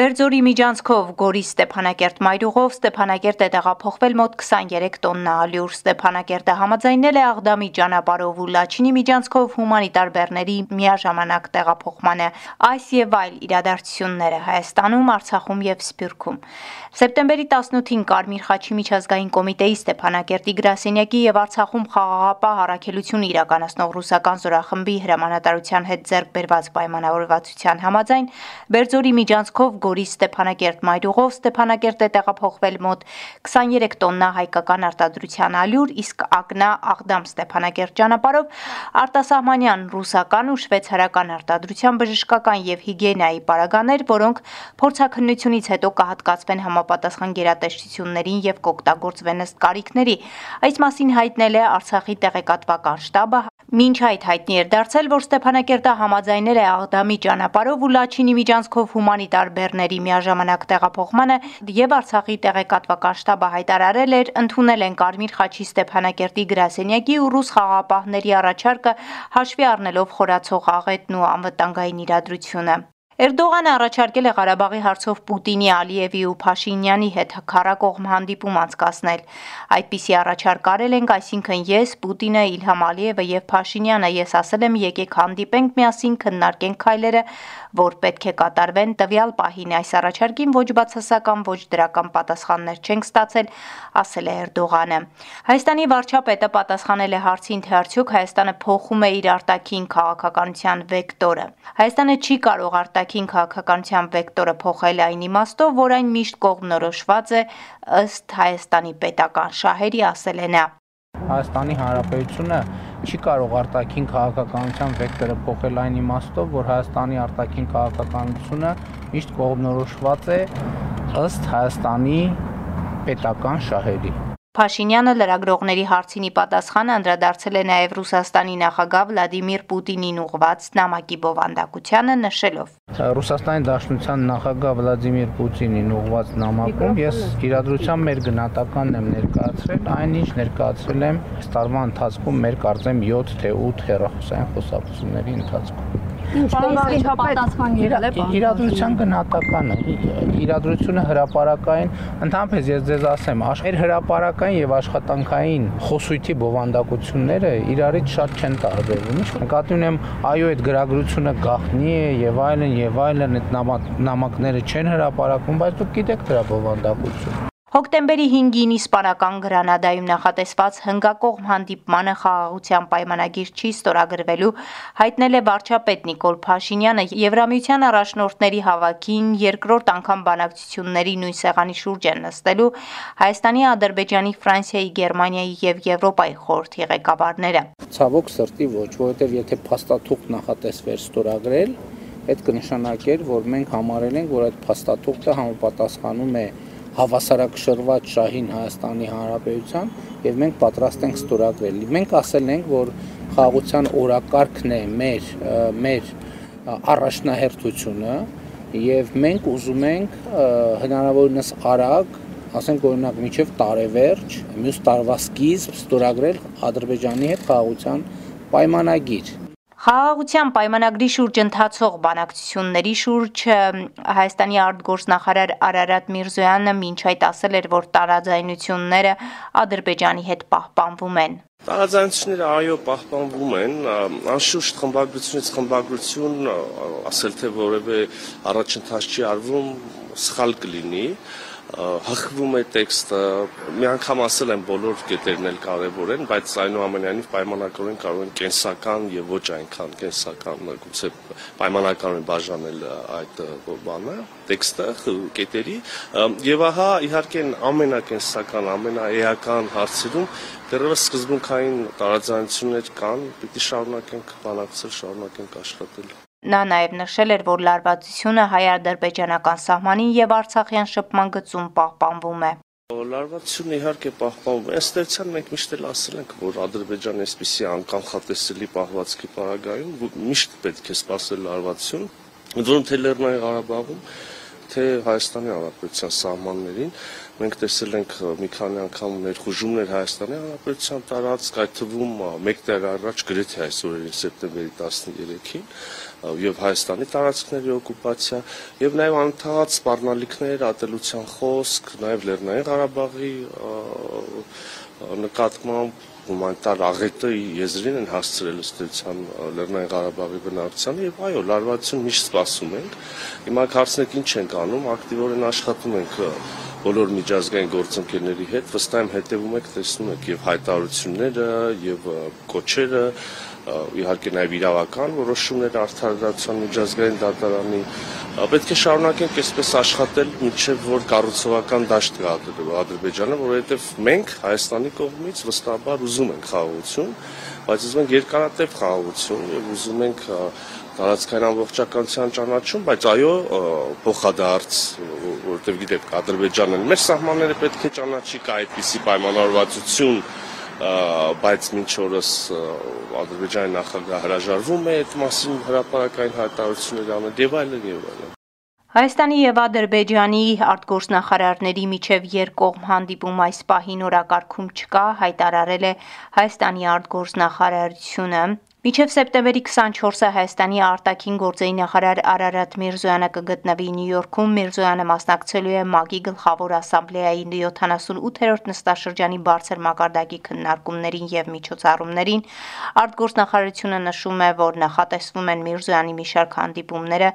Բերձորի միջանցքով Գորի Ստեփանակերտ մայրուղով Ստեփանակերտ է տեղափոխվել մոտ 23 տոննա ալյուր։ Ստեփանակերտը համաձայնել է Աղդամի ճանապարհով ու Լաչինի միջանցքով հումանիտար բեռների միաժամանակ տեղափոխմանը։ Այս եւ այլ իրադարձությունները Հայաստանում, Արցախում եւ Սփյուռքում։ Սեպտեմբերի 18-ին Կարմիր խաչի միջազգային կոմիտեի Ստեփանակերտի գրասենյակի եւ Արցախում խաղաղապահ առաքելություն իրականացնող ռուսական զորախմբի հրամանատարության հետ ձեռք բերված պայմանավորվածության համաձայն Բերձորի միջանցքով Գորի Ստեփանակերտ մայրուղով Ստեփանակերտ է տեղափոխվել մոտ 23 տոննա հայկական արտադրության ալյուր, իսկ Ակնա Աղդամ Ստեփանակերտ ճանապարհով արտասահմանյան ռուսական ու շվեյցարական արտադրության բժշկական եւ հիգիենայի պարագաներ, որոնք փորձաքննությունից հետո կհատկացվեն համապատասխան գերատեսչություններին եւ կօգտագործվեն ըստ կարիքների։ Այս մասին հայտնել է Արցախի տեղեկատվական շտաբը, Մինչ այդ հայտնի էր դարձել, որ Ստեփանակերտը համաձայնել է Աղդամի ճանապարհով ու Լաչինի միջանցքով հումանիտար բեռների միաժամանակ տեղափոխմանը եւ Արցախի տեղեկատվական շտաբը հայտարարել էր ընդունել են Կարմիր խաչի Ստեփանակերտի գրասենյակի ու ռուս խաղապահների առաջարկը հաշվի առնելով խորացող աղետն ու անվտանգային իրադրությունը։ Էրդողանը առաջարկել է Ղարաբաղի հարցով Պուտինի, Ալիևի ու Փաշինյանի հետ քարակողմ հանդիպում անցկացնել։ Այդպիսի առաջարկ արել ենք, այսինքն ես, Պուտինը, Իլհամ Ալիևը եւ Փաշինյանը, ես ասել եմ, եկեք հանդիպենք միասին, քննարկենք քայլերը, որ պետք է կատարվեն տվյալ պահին։ Այս առաջարկին ոչ բացասական, ոչ դրական պատասխաններ չենք ստացել, ասել է Էրդողանը։ Հայաստանի վարչապետը պատասխանել է հարցին, թե արդյոք Հայաստանը փոխում է իր արտաքին քաղաքականության վեկտորը։ Հայաստանը չի կարող արտաքին արտաքին քաղաքականության վեկտորը փոխել այն իմաստով, որ այն միշտ կողմնորոշված է ըստ Հայաստանի պետական շահերի, ասել է նա։ Հայաստանի Հանրապետությունը չի կարող արտաքին քաղաքականության վեկտորը փոխել այն իմաստով, որ Հայաստանի արտաքին քաղաքականությունը միշտ կողմնորոշված է ըստ Հայաստանի պետական շահերի։ Փաշինյանը լրագրողների հարցինի պատասխանը անդրադարձել է նաև Ռուսաստանի նախագահ Վլադիմիր Պուտինին ուղված նամակի բովանդակությանը նշելով. Ռուսաստանի Դաշնության նախագահ Վլադիմիր Պուտինին ուղված նամակում ես իրադրության մեր գնահատականն եմ ներկայացրել, այնինչ ներկայացրել եմ տարվա ընթացքում մեր կարծեմ 7 թե 8 հեռախոսային խոսակցությունների ընթացքում։ Ինչպես պատասխան եղել է իրադրության գնահատականը իրադրությունը հրաապարակային ընդհանրապես ես ձեզ ասեմ աշխեր հրաապարակային եւ աշխատանքային խոսույթի բովանդակությունները իրարից շատ չեն տարբերվում ինչ նկատի ունեմ այո այդ գրագրությունը գախնի է եւ այլն եւ այլն այդ նամակները չեն հրաապարակվում բայց դուք գիտեք դրա բովանդակությունը Հոկտեմբերի 5-ին իսպանական Գրանադայում նախատեսված հնգակողմ հանդիպմանը խաղաղության պայմանագիր չի ստորագրվելու, հայտնել է վարչապետ Նիկոլ Փաշինյանը Եվրամիության առաջնորդների հավաքին երկրորդ անգամ բանակցությունների նույն սեղանի շուրջ են նստելու Հայաստանի, Ադրբեջանի, Ֆրանսիայի, Գերմանիայի եւ Եվրոպայի խորհրդի ղեկավարները։ Ցավոք սրտի ոչ, որովհետեւ եթե փաստաթուղթ նախատեսվեր ստորագրել, այդ կնշանակեր, որ մենք համարել ենք, որ այդ փաստաթուղթը համապատասխանում է հավասարակշռված շահին Հայաստանի Հանրապետության եւ մենք պատրաստ ենք ստորագրել։ Մենք ասել ենք, որ խաղաղության օրակարգն է մեր մեր առաջնահերթությունը եւ մենք ուզում ենք հնարավորինս արագ ասենք օրինակ միջև տարեվերջ մյուս տարվա սկիզբ ստորագրել Ադրբեջանի հետ խաղաղության պայմանագիր Խաղաղության պայմանագրի շուրջ ընթացող բանակցությունների շուրջ Հայաստանի արտգործնախարար Արարատ Միրզոյանը մինչ այդ ասել էր, որ տարաձայնությունները Ադրբեջանի հետ պահպանվում են։ Տարաձայնությունները այո պահպանվում են, անշուշտ խմբագրությունից խմբագրություն ասել թե որևէ առաջընթաց չի արվում, սխալ կլինի, հղվում է տեքստը, մի անգամ ասել եմ բոլոր կետերն էլ կարևոր են, բայց այնուամենայնիվ պայմանականորեն կարող են կենսական եւ ոչ այնքան կենսական գուցե պայմանականորեն բաժանել այդ բանը, տեքստը կետերի եւ ահա իհարկե ամենակենսական, ամենաեական հարցերում դեռևս սկզբունքային տարաձայնություններ կան, պիտի շարունակենք բանակցել, շարունակենք աշխատել։ Նա նաև նշել էր, որ լարվածությունը հայ-ադրբեջանական սահմանին եւ Արցախյան շփման գծում պահպանվում է։ Լարվածությունը իհարկե պահպանվում է։ Ստեղծան մենք միշտ էլ ասել ենք, որ Ադրբեջանը այսպիսի անկանխատեսելի պահվածքի պարագայում միշտ պետք է սпасել լարվածություն, ընդ որում թե Լեռնային Ղարաբաղում, թե Հայաստանի Հանրապետության սահմաններին մենք տեսել ենք մի քանի անգամ ներխուժումներ Հայաստանի Հանրապետության տարածք, այդ թվում մեկ տեղ առաջ գրեթե այս օրերին սեպտեմբերի 13-ին եւ Հայաստանի տարածքների օկուպացիա եւ նաեւ անընդհատ սպառնալիքներ, ատելության խոսք, նաեւ Լեռնային Ղարաբաղի նկատմամբ հումանիտար աղետը եզրին են հասցրել ըստեյության Լեռնային Ղարաբաղի բնակչությանը եւ այո, լարվածություն միշտ սպասում ենք։ Հիմա հարցնեք ինչ ենք անում, ակտիվորեն աշխատում ենք բոլոր միջազգային գործընկերների հետ, վստահ եմ հետևում եք, տեսնում եք եւ հայտարարությունները եւ կոչերը իհարկե նաև իրավական որոշումներ արդարացան միջազգային դատարանի պետք է շարունակենք այսպես աշխատել մինչև որ կառուցողական դաշտ գա Ադրբեջանը, որովհետև մենք Հայաստանի կողմից վստահաբար ուզում ենք խաղաղություն, բայց ուզում ենք երկարատև խաղաղություն եւ ուզում ենք տարածքային ամբողջականության ճանաչում, բայց այո, փոխադարձ, որովհետև գիտեք, Ադրբեջանը մեր սահմանները պետք է ճանաչի, կա այդպիսի պայմանավորվածություն բայց մինչ օրս Ադրբեջանի նախագահ հրաժարվում է այդ մասին հրապարակային հայտարարություններ անել եւ այլն եւ այլն։ Հայաստանի եւ Ադրբեջանի արտգործնախարարների միջև երկկողմ հանդիպում այս պահին օրակարգում չկա, հայտարարել է Հայաստանի արտգործնախարարությունը Միջև սեպտեմբերի 24-ը Հայաստանի արտաքին գործերի նախարար Արարատ Միրզոյանը կգտնվի Նյու Յորքում։ Միրզոյանը մասնակցելու է ՄԱԳ-ի գլխավոր ասամբլեայի 78-րդ նստաշրջանի բարձր մակարդակի քննարկումներին եւ միջոցառումներին։ Արտգործնախարարությունը նշում է, որ նախատեսվում են Միրզոյանի մի շարք հանդիպումները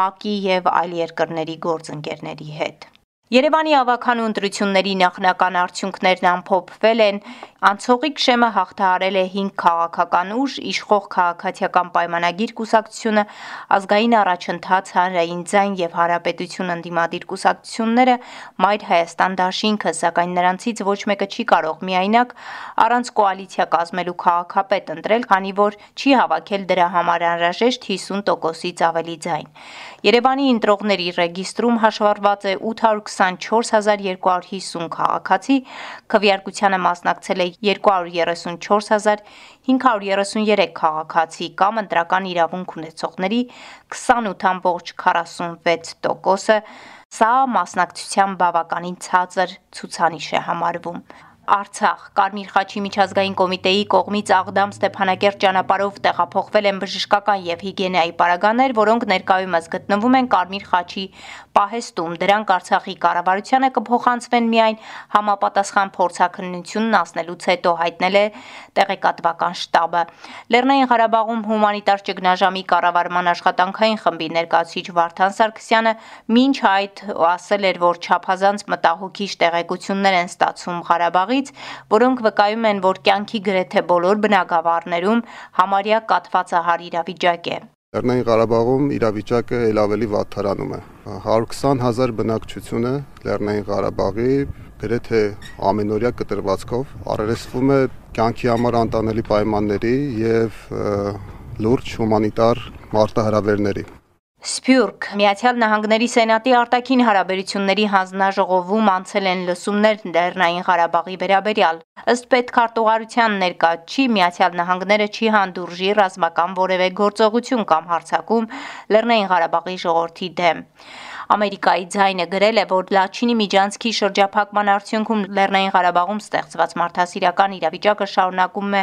ՄԱԿ-ի եւ այլ երկրների գործընկերների հետ։ Երևանի ավականու ընտրությունների նախնական արդյունքներն ամփոփվել են Անցողիկ շեմը հաղթահարել է 5 քաղաքական ուժ, իշխող քաղաքացիական պայմանագիր կուսակցությունը, ազգային առաջընթաց, հանրային ձայն եւ հարապետություն ընդդիմադիր կուսակցությունները, Մայր Հայաստան դաշինքը, սակայն նրանցից ոչ մեկը չի կարող միայնակ առանց կոալիցիա կազմելու քաղաքապետ ընտրել, քանի որ չի հավաքել դրա համար անհրաժեշտ 50%-ից ավելի ձայն։ Երևանի ընտրողների ռեգիստրում հաշվառված է 824250 քաղաքացի, քվեարկությանը մասնակցել է 234533 քաղաքացի կամ ընտրական իրավունք ունեցողների 28.46%-ը, սա մասնակցության բավականին ցածր ցուցանիշ է համարվում։ Արցախ Կարմիր խաչի միջազգային կոմիտեի կողմից Աղդամ Ստեփանակերտ ճանապարհով տեղափոխվել են բժշկական եւ հիգիենայի պարագաներ, որոնք ներկայումս գտնվում են Կարմիր խաչի պահեստում։ Դրանք Արցախի կառավարությանը կփոխանցվեն միայն համապատասխան փորձակնությունն անցնելուց հետո հայտնել է տեղեկատվական շտաբը։ Լեռնային Ղարաբաղում հումանիտար ճգնաժամի կառավարման աշխատանքային խմբի ներկայացուցիչ Վարդան Սարգսյանը մինչ այդ ասել էր, որ չափազանց մտահոգիչ տեղեկություններ են ստացվում Ղարաբաղի կողմից, որոնք վկայում են, որ կյանքի գրեթե բոլոր բնակավարներում համարյա կատվածահար իրավիճակ է։ Լեռնային Ղարաբաղում իրավիճակը ել ավելի վատթարանում է։ 120 հազար բնակչությունը Լեռնային Ղարաբաղի գրեթե ամենօրյա կտրվածքով առերեսվում է կյանքի համար անտանելի պայմանների եւ լուրջ հումանիտար մարտահրավերների։ Սփյուռք. Միացյալ Նահանգների Սենատի արտաքին հարաբերությունների հանձնաժողովում անցել են լսումներ Լեռնային Ղարաբաղի վերաբերյալ։ Ըստ պետքարտուղարության ներկայացի Միացյալ Նահանգները չի հանդուրժի ռազմական որևէ գործողություն կամ հարձակում Լեռնային Ղարաբաղի ժողովրդի դեմ։ Ամերիկայի ձայնը գրել է, որ Լաչինի միջանցքի շրջափակման արդյունքում Լեռնային Ղարաբաղում ստեղծված մարդասիրական իրավիճակը շարունակում է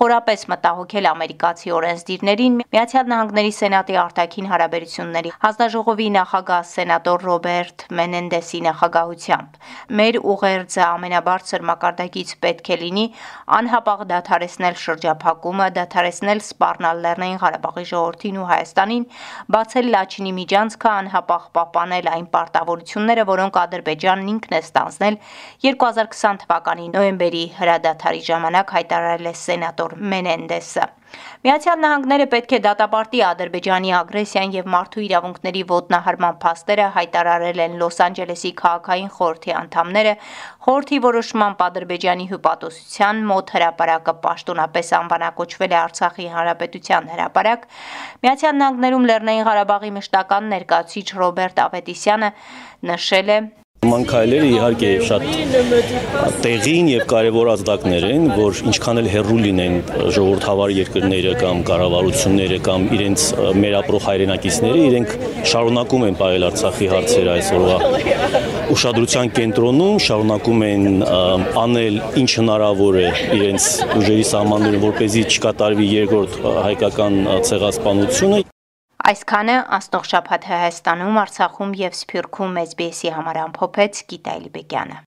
խորապես մտահոգել ամերիկացի օրենսդիրներին Միացյալ Նահանգների Սենատի արտաքին հարաբերությունների հանձնաժողովի նախագահ սենատոր Ռոբերտ Մենենդեսի նախագահությամբ։ Մեր ուղերձը ամենաբարձր մակարդակից պետք է լինի անհապաղ դադարեցնել շրջափակումը, դադարեցնել սպառնալ Լեռնային Ղարաբաղի ժողովրդին ու Հայաստանին, բացել Լաչինի միջանցքը անհապաղ պահպանել այն պարտավորությունները, որոնք Ադրբեջանն ինքն է ստանձնել 2020 թվականի նոյեմբերի հրադադարի ժամանակ հայտարարել է սենատոր Մենենդեսը։ Միացյալ Նահանգները պետք է դատապարտի Ադրբեջանի ագրեսիան եւ մարդու իրավունքների ոտնահարման փաստերը հայտարարել են Լոս Անջելեսի քաղաքային խորհրդի անդամները, խորհրդի որոշմամբ Ադրբեջանի հյուպատոսության մոտ հրապարակը պաշտոնապես անվանակոչվել է Արցախի հանրապետության հրապարակ։ Միացյալ Նահանգներում Լեռնային Ղարաբաղի մշտական ներկայացուցիչ Ռոբերտ Ավետիսյանը նշել է, Նման քայլերը իհարկե շատ տեղին եւ կարեւոր ազդակներ են, որ ինչքան էլ հերրու լինեն ժողովրդավար երկրները կամ կառավարությունները կամ իրենց մեր ապրող հայրենակիցները, իրենք շարունակում են ողել Արցախի հարցերը այսօրվա ուշադրության կենտրոնում, շարունակում են անել ինչ հնարավոր է իրենց ուժերի սահմաններում, որ เป զի չկատարվի երկրորդ հայկական ցեղասպանությունը Այսքանը աստող շաբաթ Հայաստանում, Արցախում եւ Սփյուռքում SBS-ի համար ամփոփեց Գիտա Իլբեկյանը։